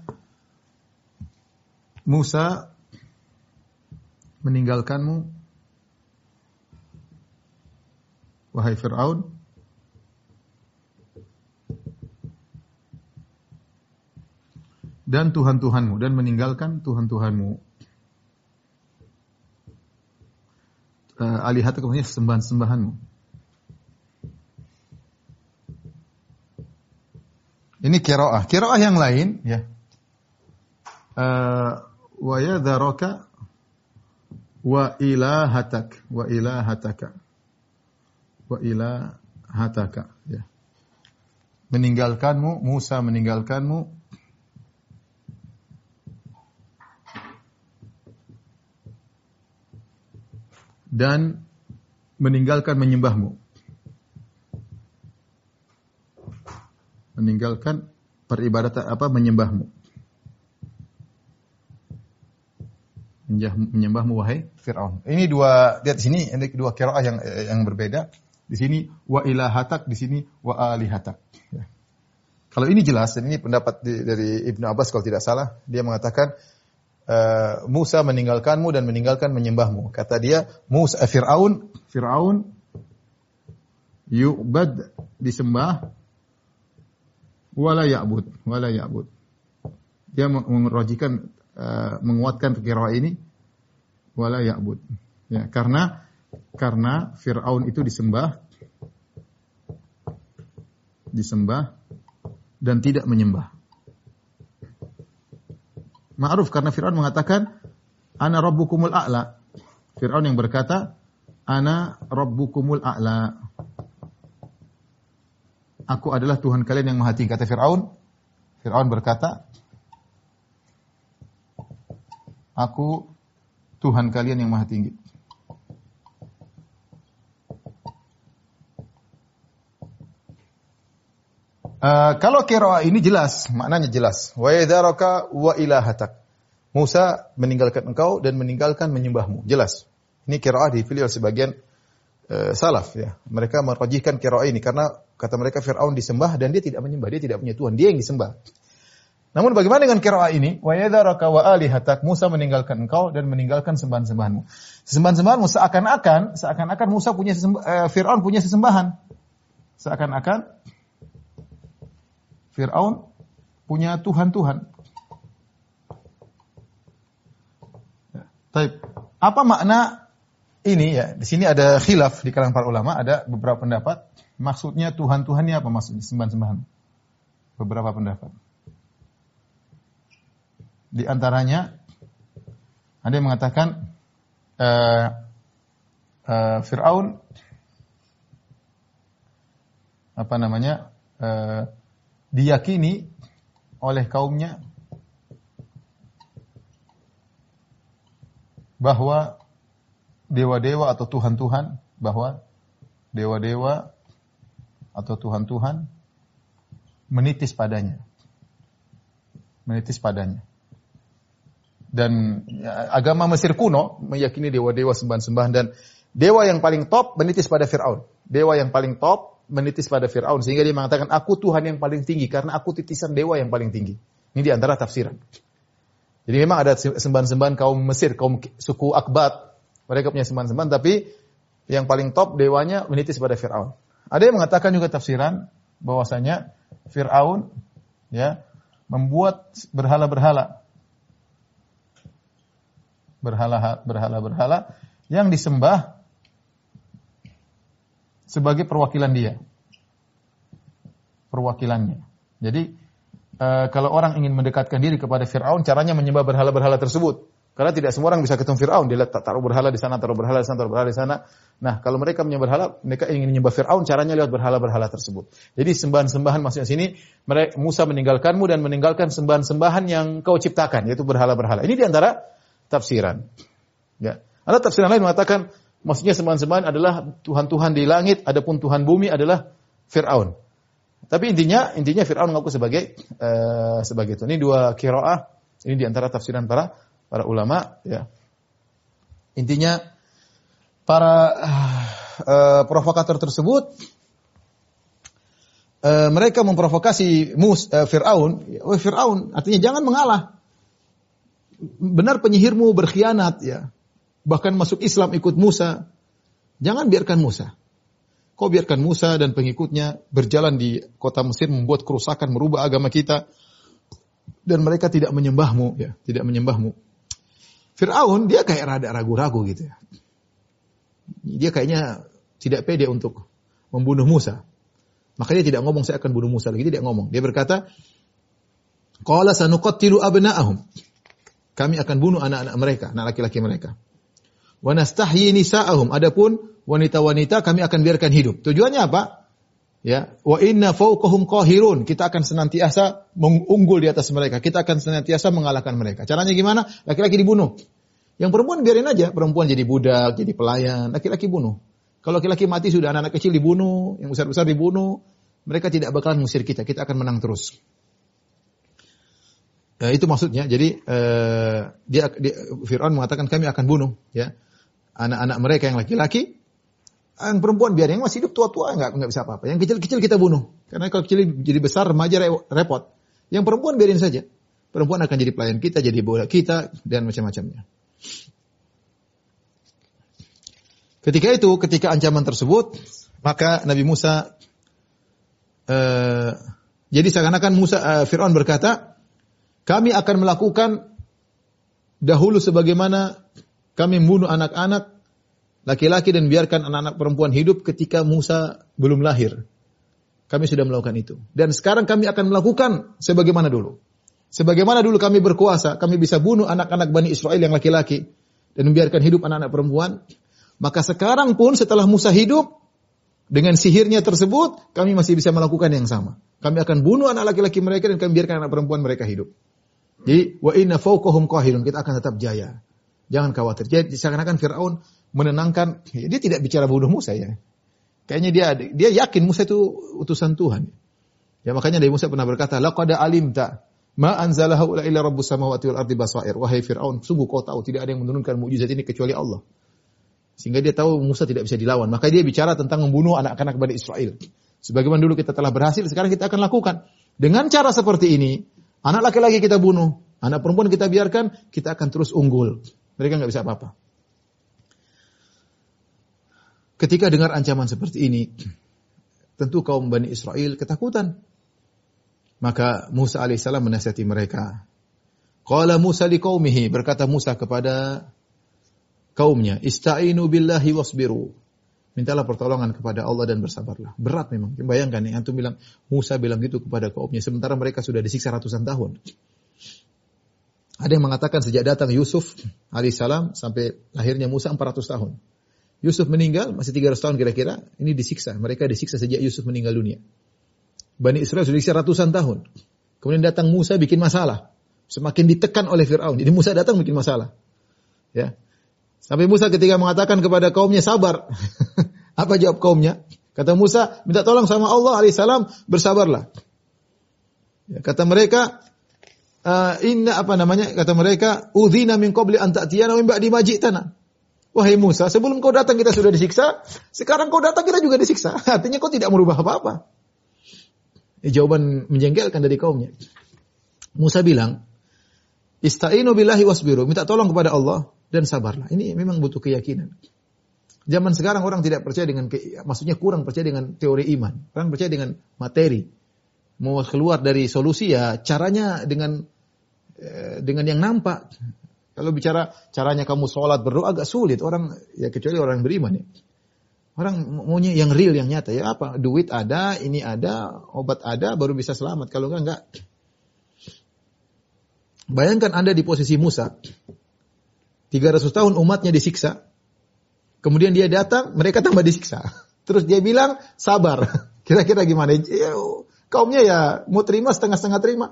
Musa meninggalkanmu wahai Fir'aun dan Tuhan-Tuhanmu dan meninggalkan Tuhan-Tuhanmu. Uh, alihat kemudian sembahan-sembahanmu. Ini kiroah. Kiroah yang lain, ya. Uh, wa yadharaka wa ilahatak wa ilahataka wa ilahataka ya meninggalkanmu Musa meninggalkanmu dan meninggalkan menyembahmu. Meninggalkan peribadatan apa menyembahmu. Menyembahmu wahai Firaun. Ini dua lihat sini ini dua qiraah yang yang berbeda. Di sini wa ilahatak, di sini wa alihatak. Ya. Kalau ini jelas, dan ini pendapat dari Ibnu Abbas kalau tidak salah, dia mengatakan uh, Musa meninggalkanmu dan meninggalkan menyembahmu. Kata dia, Musa eh, Firaun, Firaun yu'bad disembah wala ya'bud, wala ya'bud. Dia mengrojikan uh, menguatkan kira ini wala ya'bud. Ya, karena karena Firaun itu disembah disembah dan tidak menyembah. Ma'ruf karena Fir'aun mengatakan ana rabbukumul a'la. Fir'aun yang berkata ana rabbukumul a'la. Aku adalah Tuhan kalian yang maha tinggi. Kata Fir'aun. Fir'aun berkata, Aku Tuhan kalian yang maha tinggi. Uh, kalau kira ini jelas, maknanya jelas. Wa yadaraka wa ilahatak. Musa meninggalkan engkau dan meninggalkan menyembahmu. Jelas. Ini kira dipilih oleh sebagian eh, salaf ya. Mereka merajihkan kira ini karena kata mereka Firaun disembah dan dia tidak menyembah, dia tidak punya Tuhan, dia yang disembah. Namun bagaimana dengan kira ini? Wa yadharaka wa alihatak Musa meninggalkan engkau dan meninggalkan sembahan-sembahanmu. Sembahan-sembahanmu seakan-akan seakan-akan Musa punya eh, Firaun punya sesembahan. Seakan-akan Firaun punya tuhan-tuhan. Ya, Taib. Apa makna ini ya? Di sini ada khilaf di kalangan para ulama, ada beberapa pendapat. Maksudnya Tuhan-Tuhannya apa maksudnya? Sembahan-sembahan. Beberapa pendapat. Di antaranya ada yang mengatakan uh, uh, Fir'aun apa namanya uh, diyakini oleh kaumnya bahwa dewa-dewa atau tuhan-tuhan bahwa dewa-dewa atau tuhan-tuhan menitis padanya menitis padanya dan ya, agama Mesir kuno meyakini dewa-dewa sembahan-sembahan dan dewa yang paling top menitis pada Firaun. Dewa yang paling top menitis pada Firaun sehingga dia mengatakan aku Tuhan yang paling tinggi karena aku titisan dewa yang paling tinggi. Ini di antara tafsiran. Jadi memang ada sembahan-sembahan kaum Mesir, kaum suku Akbat. Mereka punya sembahan-sembahan tapi yang paling top dewanya menitis pada Firaun. Ada yang mengatakan juga tafsiran bahwasanya Firaun ya membuat berhala-berhala berhala berhala berhala yang disembah sebagai perwakilan dia. Perwakilannya. Jadi e, kalau orang ingin mendekatkan diri kepada Firaun, caranya menyembah berhala-berhala tersebut. Karena tidak semua orang bisa ketemu Firaun. Dia lihat taruh berhala di sana, taruh berhala di sana, taruh berhala di sana. Nah, kalau mereka menyembah berhala, mereka ingin menyembah Firaun, caranya lewat berhala-berhala tersebut. Jadi sembahan-sembahan maksudnya sini, Musa meninggalkanmu dan meninggalkan sembahan-sembahan yang kau ciptakan, yaitu berhala-berhala. Ini di antara tafsiran. Ya. Ada tafsiran lain mengatakan maksudnya sembahan-sembahan adalah tuhan-tuhan di langit, adapun tuhan bumi adalah Firaun. Tapi intinya intinya Firaun mengaku sebagai uh, sebagai itu. Ini dua kiroah. Ini di antara tafsiran para para ulama. Ya. Intinya para uh, provokator tersebut uh, mereka memprovokasi Mus uh, Firaun. Oh Firaun artinya jangan mengalah benar penyihirmu berkhianat ya. Bahkan masuk Islam ikut Musa. Jangan biarkan Musa. Kau biarkan Musa dan pengikutnya berjalan di kota Mesir membuat kerusakan, merubah agama kita dan mereka tidak menyembahmu ya, tidak menyembahmu. Firaun dia kayak rada ragu-ragu gitu ya. Dia kayaknya tidak pede untuk membunuh Musa. Makanya tidak ngomong saya akan bunuh Musa lagi, tidak ngomong. Dia berkata, "Qala sanuqattilu abna'ahum." kami akan bunuh anak-anak mereka, anak laki-laki mereka. Wa nastahyi nisa'ahum. Adapun wanita-wanita kami akan biarkan hidup. Tujuannya apa? Ya, wa inna fawqahum qahirun. Kita akan senantiasa mengunggul di atas mereka. Kita akan senantiasa mengalahkan mereka. Caranya gimana? Laki-laki dibunuh. Yang perempuan biarin aja, perempuan jadi budak, jadi pelayan, laki-laki bunuh. Kalau laki-laki mati sudah anak-anak kecil dibunuh, yang besar-besar dibunuh, mereka tidak bakalan mengusir kita, kita akan menang terus. Ya, itu maksudnya. Jadi uh, dia, dia Fir'aun mengatakan kami akan bunuh ya anak-anak mereka yang laki-laki, yang perempuan biar yang masih hidup tua-tua nggak nggak bisa apa-apa. Yang kecil-kecil kita bunuh. Karena kalau kecil jadi besar remaja repot. Yang perempuan biarin saja. Perempuan akan jadi pelayan kita, jadi bola kita dan macam-macamnya. Ketika itu, ketika ancaman tersebut, maka Nabi Musa uh, jadi seakan-akan Musa uh, Fir'aun berkata, kami akan melakukan dahulu sebagaimana kami membunuh anak-anak laki-laki dan biarkan anak-anak perempuan hidup ketika Musa belum lahir. Kami sudah melakukan itu. Dan sekarang kami akan melakukan sebagaimana dulu. Sebagaimana dulu kami berkuasa, kami bisa bunuh anak-anak Bani Israel yang laki-laki dan membiarkan hidup anak-anak perempuan. Maka sekarang pun setelah Musa hidup, dengan sihirnya tersebut, kami masih bisa melakukan yang sama. Kami akan bunuh anak laki-laki mereka dan kami biarkan anak perempuan mereka hidup. Jadi wa inna fawqahum qahirun, kita akan tetap jaya. Jangan khawatir. Jadi seakan-akan Firaun menenangkan, ya, dia tidak bicara bunuh Musa ya. Kayaknya dia dia yakin Musa itu utusan Tuhan. Ya makanya Nabi Musa pernah berkata, laqad alimta ma anzalahu illa rabbus samawati wal ardi basair. Wahai Firaun, sungguh kau tahu tidak ada yang menurunkan mukjizat ini kecuali Allah. Sehingga dia tahu Musa tidak bisa dilawan. Maka dia bicara tentang membunuh anak-anak Bani Israel. Sebagaimana dulu kita telah berhasil, sekarang kita akan lakukan. Dengan cara seperti ini, anak laki-laki kita bunuh, anak perempuan kita biarkan, kita akan terus unggul. Mereka nggak bisa apa-apa. Ketika dengar ancaman seperti ini, tentu kaum Bani Israel ketakutan. Maka Musa alaihissalam menasihati mereka. Qala Musa liqaumihi, berkata Musa kepada kaumnya, "Ista'inu billahi wasbiru." Mintalah pertolongan kepada Allah dan bersabarlah. Berat memang. Bayangkan nih, antum bilang Musa bilang gitu kepada kaumnya sementara mereka sudah disiksa ratusan tahun. Ada yang mengatakan sejak datang Yusuf alaihissalam sampai lahirnya Musa 400 tahun. Yusuf meninggal masih 300 tahun kira-kira, ini disiksa. Mereka disiksa sejak Yusuf meninggal dunia. Bani Israel sudah disiksa ratusan tahun. Kemudian datang Musa bikin masalah. Semakin ditekan oleh Fir'aun. Jadi Musa datang bikin masalah. Ya. Sampai Musa ketika mengatakan kepada kaumnya sabar. Apa jawab kaumnya? Kata Musa, minta tolong sama Allah alaihissalam, bersabarlah. Ya, kata mereka, uh, inna apa namanya? Kata mereka, udhina min qabli an ta'tiyana wa ba'di majitana. Wahai Musa, sebelum kau datang kita sudah disiksa, sekarang kau datang kita juga disiksa. Artinya kau tidak merubah apa-apa. Ya, jawaban menjengkelkan dari kaumnya. Musa bilang, Ista'inu billahi wasbiru. Minta tolong kepada Allah dan sabarlah. Ini memang butuh keyakinan. Zaman sekarang orang tidak percaya dengan maksudnya kurang percaya dengan teori iman. Orang percaya dengan materi. Mau keluar dari solusi ya caranya dengan eh, dengan yang nampak. Kalau bicara caranya kamu sholat berdoa agak sulit orang ya kecuali orang beriman ya. Orang maunya yang real yang nyata ya apa duit ada ini ada obat ada baru bisa selamat kalau enggak enggak. Bayangkan anda di posisi Musa 300 tahun umatnya disiksa. Kemudian dia datang, mereka tambah disiksa. Terus dia bilang, sabar. Kira-kira gimana? Ya, kaumnya ya mau terima setengah-setengah terima.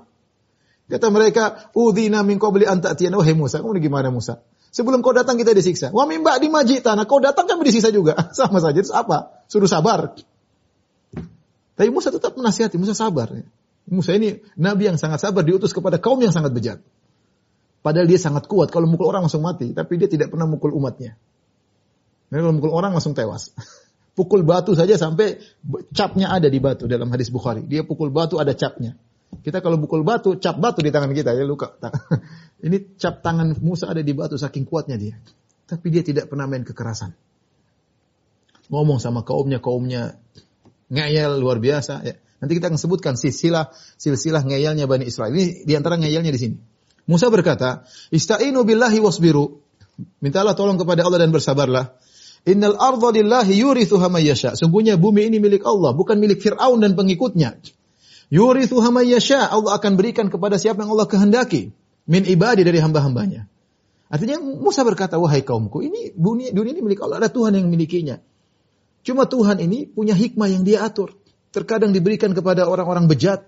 Kata mereka, udhina min qabli an ta'tiyana. Wahai Musa, kamu gimana Musa? Sebelum kau datang kita disiksa. Wa min ba'di majitana. Kau datang kami disiksa juga. Sama saja. Terus apa? Suruh sabar. Tapi Musa tetap menasihati. Musa sabar. Musa ini nabi yang sangat sabar diutus kepada kaum yang sangat bejat. Padahal dia sangat kuat. Kalau mukul orang langsung mati. Tapi dia tidak pernah mukul umatnya. Nah, kalau mukul orang langsung tewas. Pukul batu saja sampai capnya ada di batu dalam hadis Bukhari. Dia pukul batu ada capnya. Kita kalau pukul batu, cap batu di tangan kita ya luka. Ini cap tangan Musa ada di batu saking kuatnya dia. Tapi dia tidak pernah main kekerasan. Ngomong sama kaumnya, kaumnya ngeyel luar biasa. Ya. Nanti kita akan sebutkan silsilah silsilah ngeyelnya Bani Israel. Ini di antara ngeyelnya di sini. Musa berkata, Ista'inu billahi wasbiru. Mintalah tolong kepada Allah dan bersabarlah. Innal arda lillahi yurithuha may yasha. Sungguhnya bumi ini milik Allah, bukan milik Firaun dan pengikutnya. Yurithuha may yasha. Allah akan berikan kepada siapa yang Allah kehendaki min ibadi dari hamba-hambanya. Artinya Musa berkata, wahai kaumku, ini dunia, dunia ini milik Allah, ada Tuhan yang memilikinya. Cuma Tuhan ini punya hikmah yang dia atur. Terkadang diberikan kepada orang-orang bejat.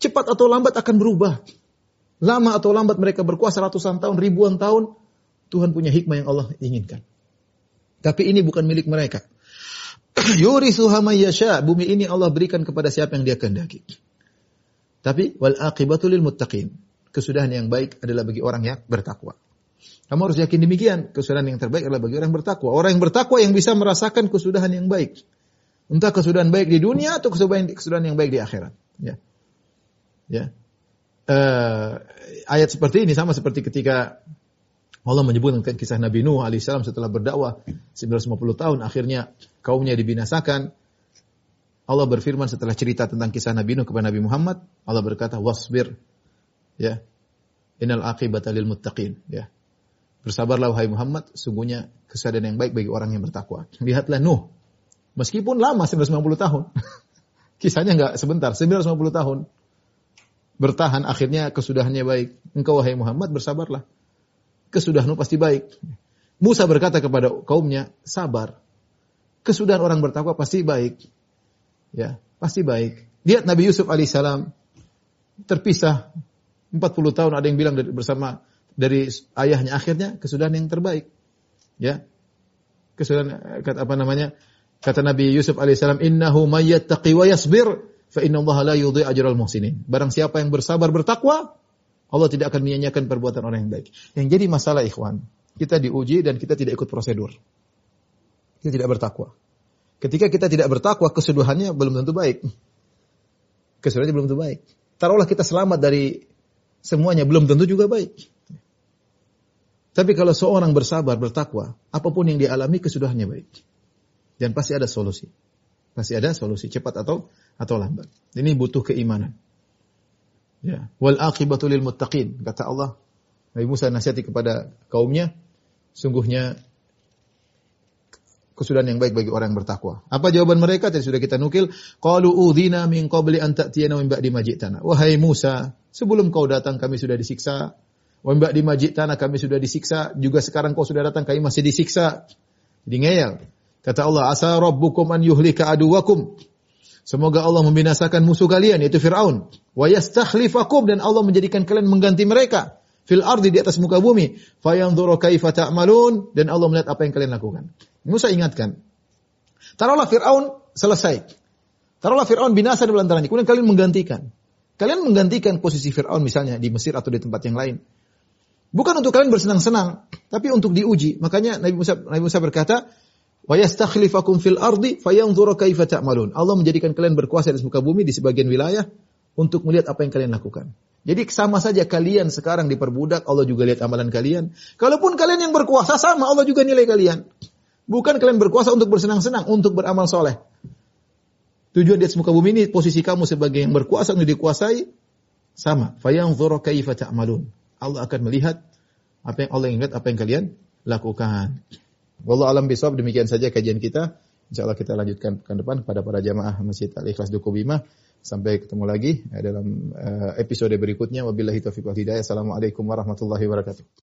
Cepat atau lambat akan berubah. Lama atau lambat mereka berkuasa ratusan tahun, ribuan tahun, Tuhan punya hikmah yang Allah inginkan. Tapi ini bukan milik mereka. Yurithuha yasha. Bumi ini Allah berikan kepada siapa yang dia kehendaki. Tapi wal aqibatu lil muttaqin. Kesudahan yang baik adalah bagi orang yang bertakwa. Kamu harus yakin demikian. Kesudahan yang terbaik adalah bagi orang yang bertakwa. Orang yang bertakwa yang bisa merasakan kesudahan yang baik. Entah kesudahan baik di dunia atau kesudahan, kesudahan yang baik di akhirat. Ya. Ya uh, ayat seperti ini sama seperti ketika Allah menyebutkan kisah Nabi Nuh alaihissalam setelah berdakwah 950 tahun akhirnya kaumnya dibinasakan. Allah berfirman setelah cerita tentang kisah Nabi Nuh kepada Nabi Muhammad, Allah berkata wasbir ya. Innal aqibata lil muttaqin ya. Bersabarlah wahai Muhammad, sungguhnya kesadaran yang baik bagi orang yang bertakwa. Lihatlah Nuh. Meskipun lama 950 tahun. Kisahnya enggak sebentar, 950 tahun bertahan akhirnya kesudahannya baik. Engkau wahai Muhammad bersabarlah. Kesudahanmu pasti baik. Musa berkata kepada kaumnya, sabar. Kesudahan orang bertakwa pasti baik. Ya, pasti baik. Lihat Nabi Yusuf alaihissalam terpisah 40 tahun ada yang bilang bersama dari ayahnya akhirnya kesudahan yang terbaik. Ya. Kesudahan kata apa namanya? Kata Nabi Yusuf alaihissalam, "Innahu mayyattaqi wa yasbir fa inna Allah la yudhi ajral muhsinin. Barang siapa yang bersabar bertakwa, Allah tidak akan menyanyiakan perbuatan orang yang baik. Yang jadi masalah ikhwan, kita diuji dan kita tidak ikut prosedur. Kita tidak bertakwa. Ketika kita tidak bertakwa, kesuduhannya belum tentu baik. Kesuduhannya belum tentu baik. Taruhlah kita selamat dari semuanya, belum tentu juga baik. Tapi kalau seorang bersabar, bertakwa, apa pun yang dialami kesudahannya baik. Dan pasti ada solusi. Pasti ada solusi, cepat atau atau lambat. Ini butuh keimanan. Ya. Wal akibatu lil muttaqin, kata Allah. Nabi Musa nasihati kepada kaumnya, sungguhnya kesudahan yang baik bagi orang yang bertakwa. Apa jawaban mereka? Tadi sudah kita nukil. Qalu udhina min qabli an ta'tiyana min ba'di majitana. Wahai Musa, sebelum kau datang kami sudah disiksa. Wa ba'di majitana kami sudah disiksa. Juga sekarang kau sudah datang kami masih disiksa. Jadi ngeyel. Kata Allah, asa rabbukum an yuhlika aduwakum. Semoga Allah membinasakan musuh kalian yaitu Firaun. Wa yastakhlifakum dan Allah menjadikan kalian mengganti mereka fil ardi di atas muka bumi. Fayanzuru kaifa ta'malun dan Allah melihat apa yang kalian lakukan. Musa ingatkan. Taruhlah Firaun selesai. Taruhlah Firaun binasa di belantaranya. Kemudian kalian menggantikan. Kalian menggantikan posisi Firaun misalnya di Mesir atau di tempat yang lain. Bukan untuk kalian bersenang-senang, tapi untuk diuji. Makanya Nabi Musa Nabi Musa berkata, Wa yastakhlifakum fil ardi fayanzura kaifa ta'malun. Allah menjadikan kalian berkuasa di muka bumi di sebagian wilayah untuk melihat apa yang kalian lakukan. Jadi sama saja kalian sekarang diperbudak, Allah juga lihat amalan kalian. Kalaupun kalian yang berkuasa sama, Allah juga nilai kalian. Bukan kalian berkuasa untuk bersenang-senang, untuk beramal soleh. Tujuan di muka bumi ini posisi kamu sebagai yang berkuasa untuk dikuasai sama. Fayanzura kaifa ta'malun. Allah akan melihat apa yang Allah ingat, apa yang kalian lakukan. Wallahu alam bisawab demikian saja kajian kita. Insyaallah kita lanjutkan pekan depan kepada para jamaah Masjid Al Ikhlas Duku Bima. Sampai ketemu lagi dalam episode berikutnya. Wabillahi taufiq wal hidayah. Assalamualaikum warahmatullahi wabarakatuh.